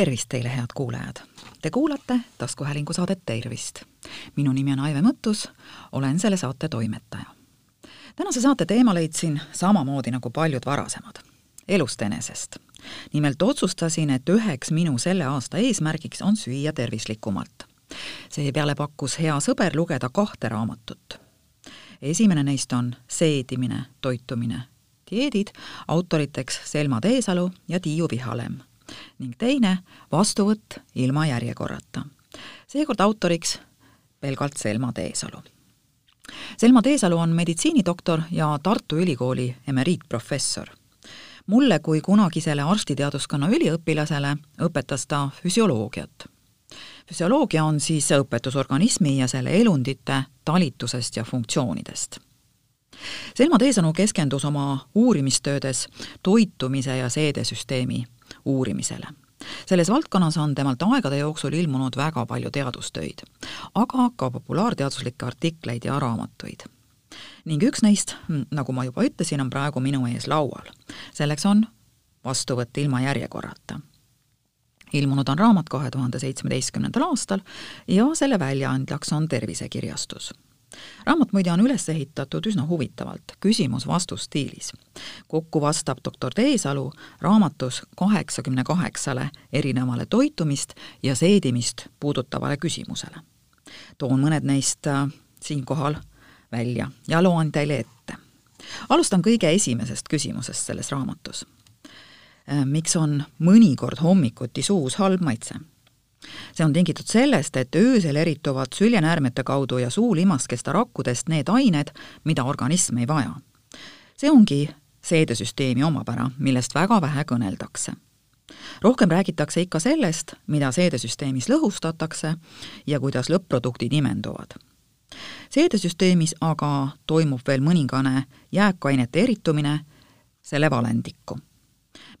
tervist teile, head kuulajad! Te kuulate taskuhäälingu saadet Tervist. minu nimi on Aive Mõttus, olen selle saate toimetaja. tänase saate teema leidsin samamoodi nagu paljud varasemad, elust enesest. nimelt otsustasin, et üheks minu selle aasta eesmärgiks on süüa tervislikumalt. seepeale pakkus hea sõber lugeda kahte raamatut. esimene neist on Seedimine, toitumine, dieedid, autoriteks Selma Teesalu ja Tiiu Vihalem ning teine Vastuvõtt ilma järjekorrata. seekord autoriks pelgalt Selma Teesalu. Selma Teesalu on meditsiinidoktor ja Tartu Ülikooli emeriitprofessor. mulle kui kunagisele arstiteaduskonna üliõpilasele õpetas ta füsioloogiat. füsioloogia on siis õpetus organismi ja selle elundite talitusest ja funktsioonidest Selma Teesalu keskendus oma uurimistöödes toitumise ja seedesüsteemi uurimisele. selles valdkonnas on temalt aegade jooksul ilmunud väga palju teadustöid, aga ka populaarteaduslikke artikleid ja raamatuid. ning üks neist, nagu ma juba ütlesin, on praegu minu ees laual. selleks on Vastuvõtt ilma järjekorrata ilmunud on raamat kahe tuhande seitsmeteistkümnendal aastal ja selle väljaandjaks on Tervisekirjastus raamat muide on üles ehitatud üsna huvitavalt, küsimus-vastus stiilis. kokku vastab doktor Teesalu raamatus kaheksakümne kaheksale erinevale toitumist ja seedimist puudutavale küsimusele. toon mõned neist äh, siinkohal välja ja loen teile ette. alustan kõige esimesest küsimusest selles raamatus. Äh, miks on mõnikord hommikuti suus halb maitse? See on tingitud sellest, et öösel erituvad süljenäärmete kaudu ja suulimaskesta rakkudest need ained, mida organism ei vaja. see ongi seedesüsteemi omapära, millest väga vähe kõneldakse. rohkem räägitakse ikka sellest, mida seedesüsteemis lõhustatakse ja kuidas lõpp-produktid imenduvad. seedesüsteemis aga toimub veel mõningane jääkainete eritumine selle valendikku.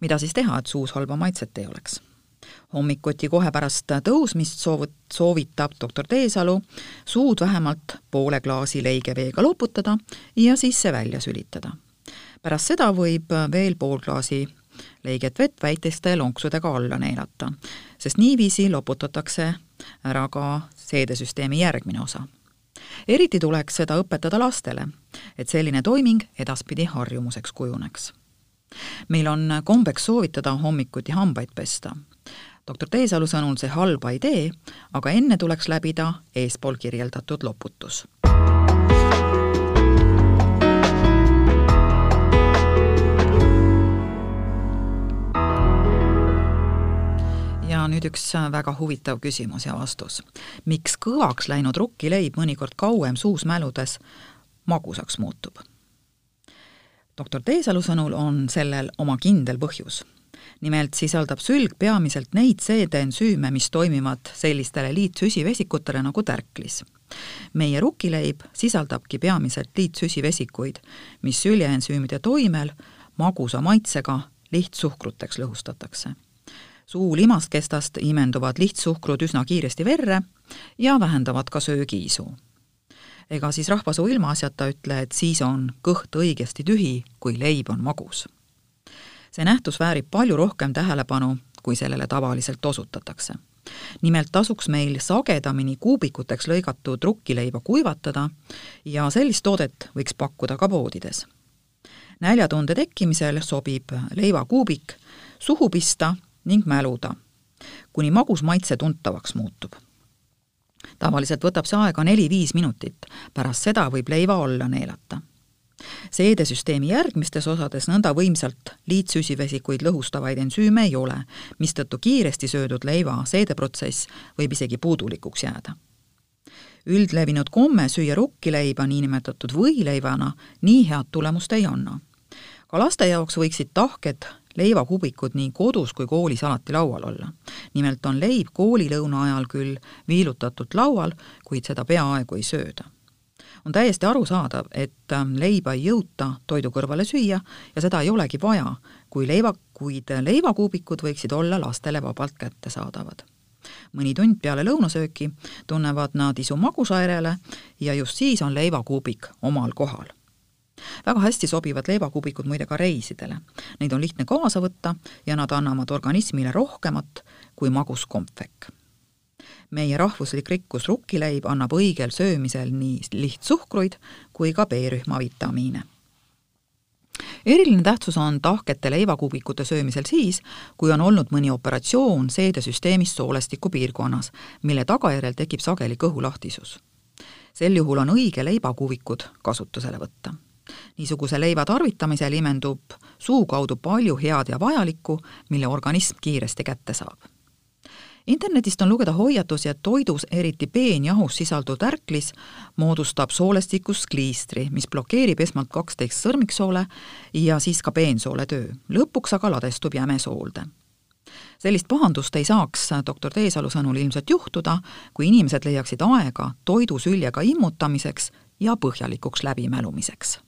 mida siis teha, et suus halba maitset ei oleks hommikuti kohe pärast tõusmist soovut-, soovitab doktor Teesalu suud vähemalt poole klaasi leigeveega loputada ja siis see välja sülitada. pärast seda võib veel pool klaasi leiget vett väikeste lonksudega alla neelata, sest niiviisi loputatakse ära ka seedesüsteemi järgmine osa. eriti tuleks seda õpetada lastele, et selline toiming edaspidi harjumuseks kujuneks meil on kombeks soovitada hommikuti hambaid pesta doktor Teesalu sõnul see halba ei tee, aga enne tuleks läbida eespool kirjeldatud loputus. ja nüüd üks väga huvitav küsimus ja vastus. miks kõvaks läinud rukkileib mõnikord kauem suus mäludes magusaks muutub? doktor Teesalu sõnul on sellel oma kindel põhjus nimelt sisaldab sülg peamiselt neid seedeensüüme, mis toimivad sellistele liitsüsivesikutele nagu tärklis. meie rukileib sisaldabki peamiselt liitsüsivesikuid, mis süljeensüümide toimel magusa maitsega lihtsuhkruteks lõhustatakse. suu limaskestast imenduvad lihtsuhkrud üsna kiiresti verre ja vähendavad ka söögiisu ega siis rahvasuu ilmaasjata ütle, et siis on kõht õigesti tühi, kui leib on magus see nähtus väärib palju rohkem tähelepanu, kui sellele tavaliselt osutatakse. nimelt tasuks meil sagedamini kuubikuteks lõigatud rukkileiba kuivatada ja sellist toodet võiks pakkuda ka poodides. näljatunde tekkimisel sobib leivakuubik suhu pista ning mäluda, kuni magus maitse tuntavaks muutub tavaliselt võtab see aega neli-viis minutit, pärast seda võib leiva alla neelata seedesüsteemi järgmistes osades nõnda võimsalt liitsüsivesikuid lõhustavaid ensüüme ei ole, mistõttu kiiresti söödud leiva seedeprotsess võib isegi puudulikuks jääda. üldlevinud komme süüa rukkileiba niinimetatud võileivana nii head tulemust ei anna. ka laste jaoks võiksid tahked leivakubikud nii kodus kui koolis alati laual olla. nimelt on leib koolilõuna ajal küll viilutatult laual, kuid seda peaaegu ei sööda on täiesti arusaadav, et ähm, leiba ei jõuta toidu kõrvale süüa ja seda ei olegi vaja, kui leiva, kuid leivakuubikud võiksid olla lastele vabalt kättesaadavad. mõni tund peale lõunasööki tunnevad nad isu magusa järele ja just siis on leivakuubik omal kohal. väga hästi sobivad leivakuubikud muide ka reisidele. Neid on lihtne kaasa võtta ja nad annavad organismile rohkemat kui magus kompvekk. Meie rahvuslik rikkus rukkileib annab õigel söömisel nii lihtsuhkruid kui ka B-rühma vitamiine eriline tähtsus on tahkete leivakuubikute söömisel siis, kui on olnud mõni operatsioon seedesüsteemis soolestiku piirkonnas, mille tagajärjel tekib sageli kõhulahtisus. sel juhul on õige leivakuubikud kasutusele võtta niisuguse leiva tarvitamisel imendub suu kaudu palju head ja vajalikku, mille organism kiiresti kätte saab. Internetist on lugeda hoiatusi, et toidus, eriti peenjahus sisalduv tärklis, moodustab soolestikus kliistri, mis blokeerib esmalt kaksteist sõrmiksoole ja siis ka peensoole töö. lõpuks aga ladestub jäme soolde sellist pahandust ei saaks doktor Teesalu sõnul ilmselt juhtuda, kui inimesed leiaksid aega toidusüljega immutamiseks ja põhjalikuks läbimälumiseks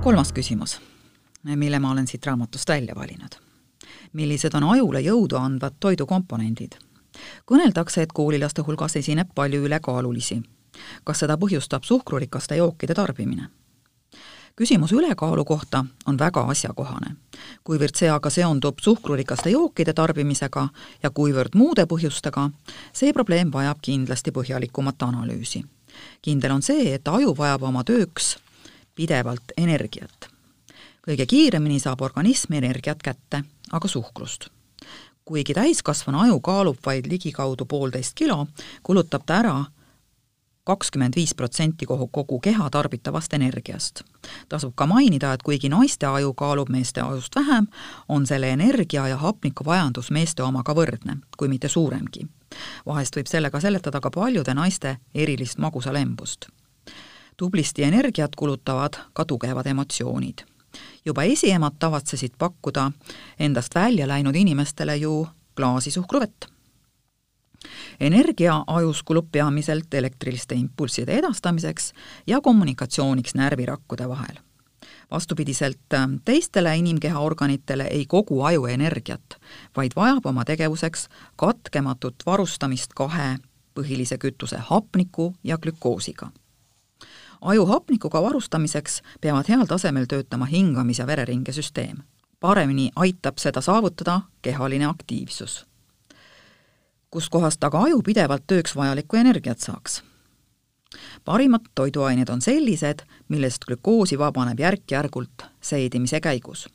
kolmas küsimus, mille ma olen siit raamatust välja valinud. millised on ajule jõudu andvad toidukomponendid? kõneldakse, et koolilaste hulgas esineb palju ülekaalulisi. kas seda põhjustab suhkrurikaste jookide tarbimine? küsimus ülekaalu kohta on väga asjakohane, kuivõrd see aga seondub suhkrurikaste jookide tarbimisega ja kuivõrd muude põhjustega, see probleem vajab kindlasti põhjalikumat analüüsi. kindel on see, et aju vajab oma tööks pidevalt energiat. kõige kiiremini saab organism energiat kätte aga suhkrust. kuigi täiskasvanu aju kaalub vaid ligikaudu poolteist kilo, kulutab ta ära kakskümmend viis protsenti kogu, kogu keha tarbitavast energiast. tasub ka mainida, et kuigi naiste aju kaalub meeste ajust vähem, on selle energia ja hapniku vajadus meeste omaga võrdne, kui mitte suuremgi. vahest võib sellega seletada ka paljude naiste erilist magusalembust tublisti energiat kulutavad ka tugevad emotsioonid. juba esiemad tavatsesid pakkuda endast välja läinud inimestele ju klaasi suhkruvett. energia ajus kulub peamiselt elektriliste impulsside edastamiseks ja kommunikatsiooniks närvirakkude vahel. vastupidiselt teistele inimkeha organitele ei kogu aju energiat, vaid vajab oma tegevuseks katkematut varustamist kahe põhilise kütuse hapniku ja glükoosiga aju hapnikuga varustamiseks peavad heal tasemel töötama hingamis- ja vereringesüsteem. paremini aitab seda saavutada kehaline aktiivsus. kuskohast aga aju pidevalt tööks vajalikku energiat saaks? parimad toiduained on sellised, millest glükoosi vabaneb järk-järgult seedimise käigus.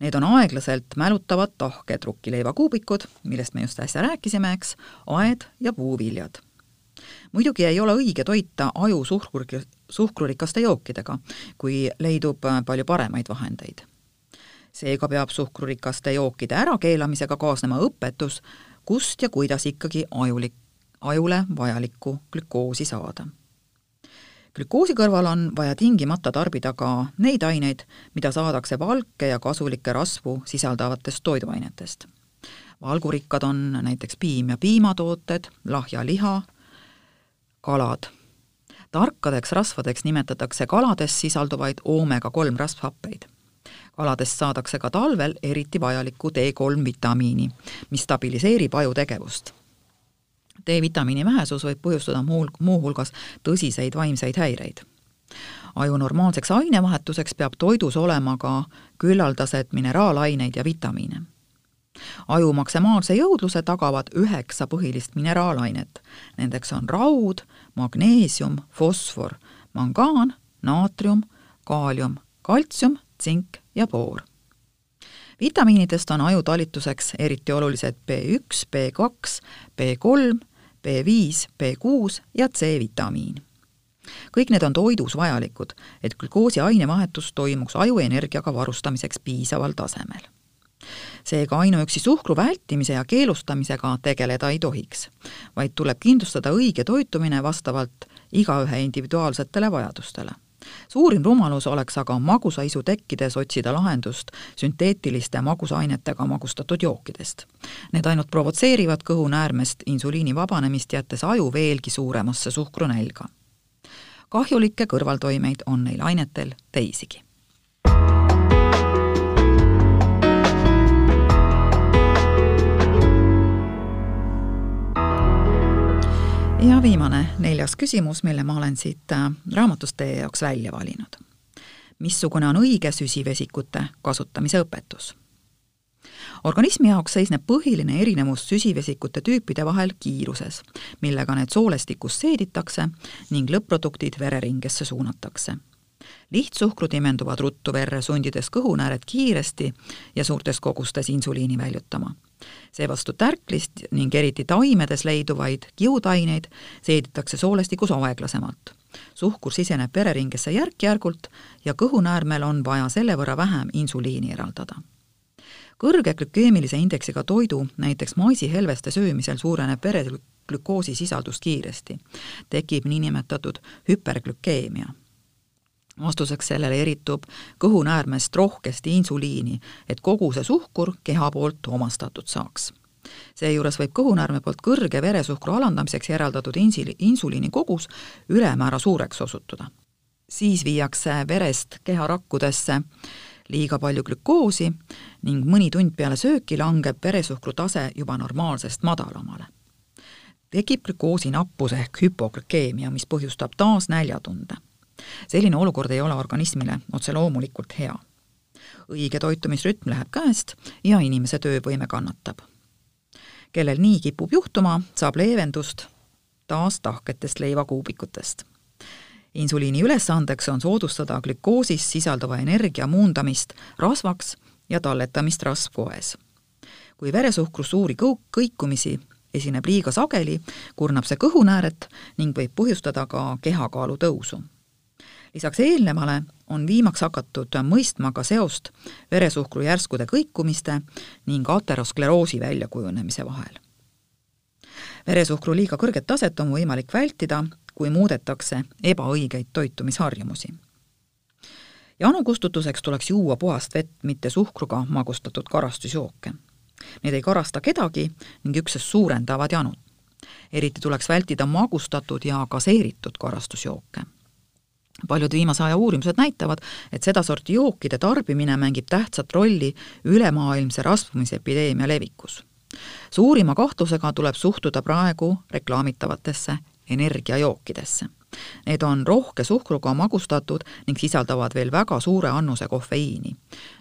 Need on aeglaselt mälutavad tahked rukkileivakuubikud, millest me just äsja rääkisime, eks, aed ja puuviljad muidugi ei ole õige toita aju suhkur, suhkrurikaste jookidega, kui leidub äh, palju paremaid vahendeid. seega peab suhkrurikaste jookide ärakeelamisega kaasnema õpetus, kust ja kuidas ikkagi ajulik, ajule vajalikku glükoosi saada. glükoosi kõrval on vaja tingimata tarbida ka neid aineid, mida saadakse valke ja kasulikke rasvu sisaldavatest toiduainetest valgurikkad on näiteks piim ja piimatooted, lahja liha, kalad. Tarkadeks rasvadeks nimetatakse kalades sisalduvaid oomega-3 rasvhappeid. kaladest saadakse ka talvel eriti vajalikku D3 vitamiini, mis stabiliseerib aju tegevust. D-vitamiini vähesus võib põhjustada muul, muuhulgas tõsiseid vaimseid häireid aju normaalseks ainevahetuseks peab toidus olema ka küllaldased mineraalaineid ja vitamiine aju maksimaalse jõudluse tagavad üheksa põhilist mineraalainet. Nendeks on raud, magneesium, fosfor, mangaan, naatrium, kaalium, kaltsium, tsink ja boor. vitamiinidest on aju talituseks eriti olulised B1, B2, B3, B5, B6 ja C-vitamiin. kõik need on toidus vajalikud, et glükoosi ainevahetus toimuks aju energiaga varustamiseks piisaval tasemel seega ainuüksi suhkru vältimise ja keelustamisega tegeleda ei tohiks, vaid tuleb kindlustada õige toitumine vastavalt igaühe individuaalsetele vajadustele. suurim rumalus oleks aga magusaisu tekkides otsida lahendust sünteetiliste magusainetega magustatud jookidest. Need ainult provotseerivad kõhunäärmest insuliini vabanemist, jättes aju veelgi suuremasse suhkrunälga. kahjulikke kõrvaltoimeid on neil ainetel teisigi viimane, neljas küsimus, mille ma olen siit äh, raamatust teie jaoks välja valinud. missugune on õige süsivesikute kasutamise õpetus? organismi jaoks seisneb põhiline erinevus süsivesikute tüüpide vahel kiiruses, millega need soolestikus seeditakse ning lõpp-produktid vereringesse suunatakse lihtsuhkrud imenduvad ruttu verre, sundides kõhunääred kiiresti ja suurtes kogustes insuliini väljutama. seevastu tärklist ning eriti taimedes leiduvaid kiudaineid seeditakse soolestikus aeglasemalt. suhkur siseneb vereringesse järk-järgult ja kõhunäärmel on vaja selle võrra vähem insuliini eraldada kõrge glükeemilise indeksiga toidu, näiteks maisihelveste söömisel suureneb vereglükoosi sisaldus kiiresti. tekib niinimetatud hüperglükeemia vastuseks sellele eritub kõhunäärmest rohkesti insuliini, et kogu see suhkur keha poolt omastatud saaks. seejuures võib kõhunäärme poolt kõrge veresuhkru alandamiseks järeldatud insi-, insuliini kogus ülemäära suureks osutuda. siis viiakse verest keharakkudesse liiga palju glükoosi ning mõni tund peale sööki langeb veresuhkru tase juba normaalsest madalamale. tekib glükoosi nappus ehk hüpoglükeemia, mis põhjustab taas näljatunde selline olukord ei ole organismile otse loomulikult hea. õige toitumisrütm läheb käest ja inimese töövõime kannatab. kellel nii kipub juhtuma, saab leevendust taas tahketest leivakuubikutest. insuliini ülesandeks on soodustada glükoosis sisalduva energia muundamist rasvaks ja talletamist rasvkoes. kui veresuhkrus suuri kõu-, kõikumisi esineb liiga sageli, kurnab see kõhunääret ning võib põhjustada ka kehakaalu tõusu lisaks eelnevale on viimaks hakatud mõistma ka seost veresuhkru järskude kõikumiste ning ateroskleroosi väljakujunemise vahel. veresuhkru liiga kõrget taset on võimalik vältida, kui muudetakse ebaõigeid toitumisharjumusi. janu kustutuseks tuleks juua puhast vett, mitte suhkruga magustatud karastusjooke. Need ei karasta kedagi ning üksnes suurendavad janut. eriti tuleks vältida magustatud ja gaseeritud karastusjooke paljud viimase aja uurimused näitavad, et sedasorti jookide tarbimine mängib tähtsat rolli ülemaailmse rasvumisepideemia levikus. suurima kahtlusega tuleb suhtuda praegu reklaamitavatesse energiajookidesse. Need on rohke suhkruga magustatud ning sisaldavad veel väga suure annuse kofeiini,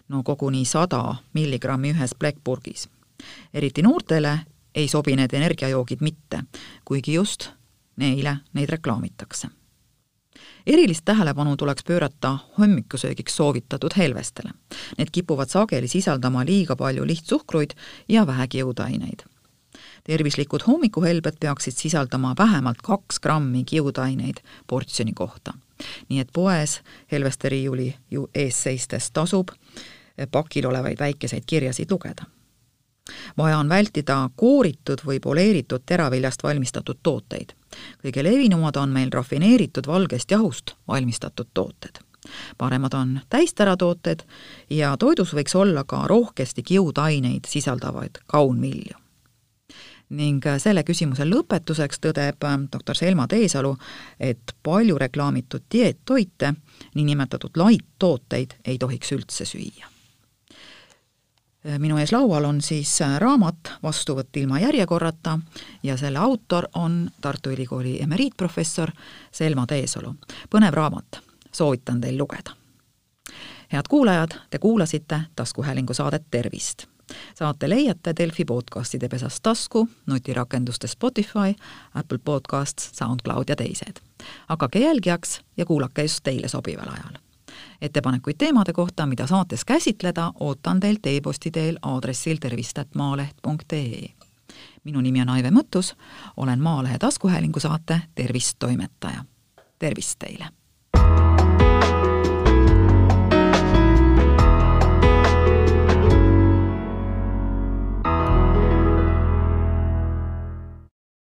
no koguni sada milligrammi ühes plekkpurgis. eriti noortele ei sobi need energiajoogid mitte, kuigi just neile neid reklaamitakse erilist tähelepanu tuleks pöörata hommikusöögiks soovitatud helvestele. Need kipuvad sageli sisaldama liiga palju lihtsuhkruid ja vähe kiudaineid. tervislikud hommikuhelbed peaksid sisaldama vähemalt kaks grammi kiudaineid portsjoni kohta. nii et poes helvesteriiuli ju ees seistes tasub pakil olevaid väikeseid kirjasid lugeda vaja on vältida kooritud või poleeritud teraviljast valmistatud tooteid. Kõige levinumad on meil rafineeritud valgest jahust valmistatud tooted. paremad on täisteratooted ja toidus võiks olla ka rohkesti kiudaineid sisaldavaid kaunvilju ning selle küsimuse lõpetuseks tõdeb doktor Selma Teesalu, et palju reklaamitud dieettoite, niinimetatud light-tooteid ei tohiks üldse süüa minu ees laual on siis äh, raamat Vastuvõtt ilma järjekorrata ja selle autor on Tartu Ülikooli emeriitprofessor Selma Teesalu. põnev raamat, soovitan teil lugeda. head kuulajad, te kuulasite taskuhäälingu saadet Tervist. saate leiate Delfi podcastide pesast tasku, nutirakenduste Spotify, Apple Podcasts, SoundCloud ja teised. hakake jälgijaks ja kuulake just teile sobival ajal ettepanekuid teemade kohta, mida saates käsitleda, ootan teilt e-posti teel aadressil tervist.maaleht.ee. minu nimi on Aive Mõttus, olen Maalehe taskuhäälingu saate Tervist toimetaja. tervist teile!